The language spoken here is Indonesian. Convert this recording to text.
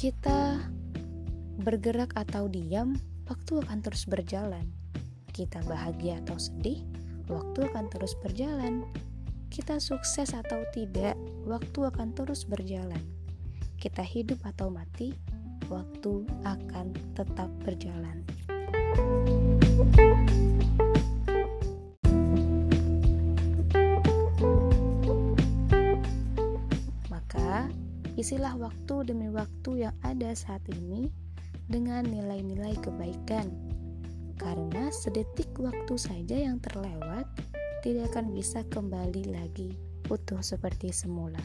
Kita bergerak atau diam, waktu akan terus berjalan. Kita bahagia atau sedih, waktu akan terus berjalan. Kita sukses atau tidak, waktu akan terus berjalan. Kita hidup atau mati, waktu akan tetap berjalan. Maka, isilah waktu demi waktu yang ada saat ini dengan nilai-nilai kebaikan. Karena sedetik waktu saja yang terlewat tidak akan bisa kembali lagi utuh seperti semula.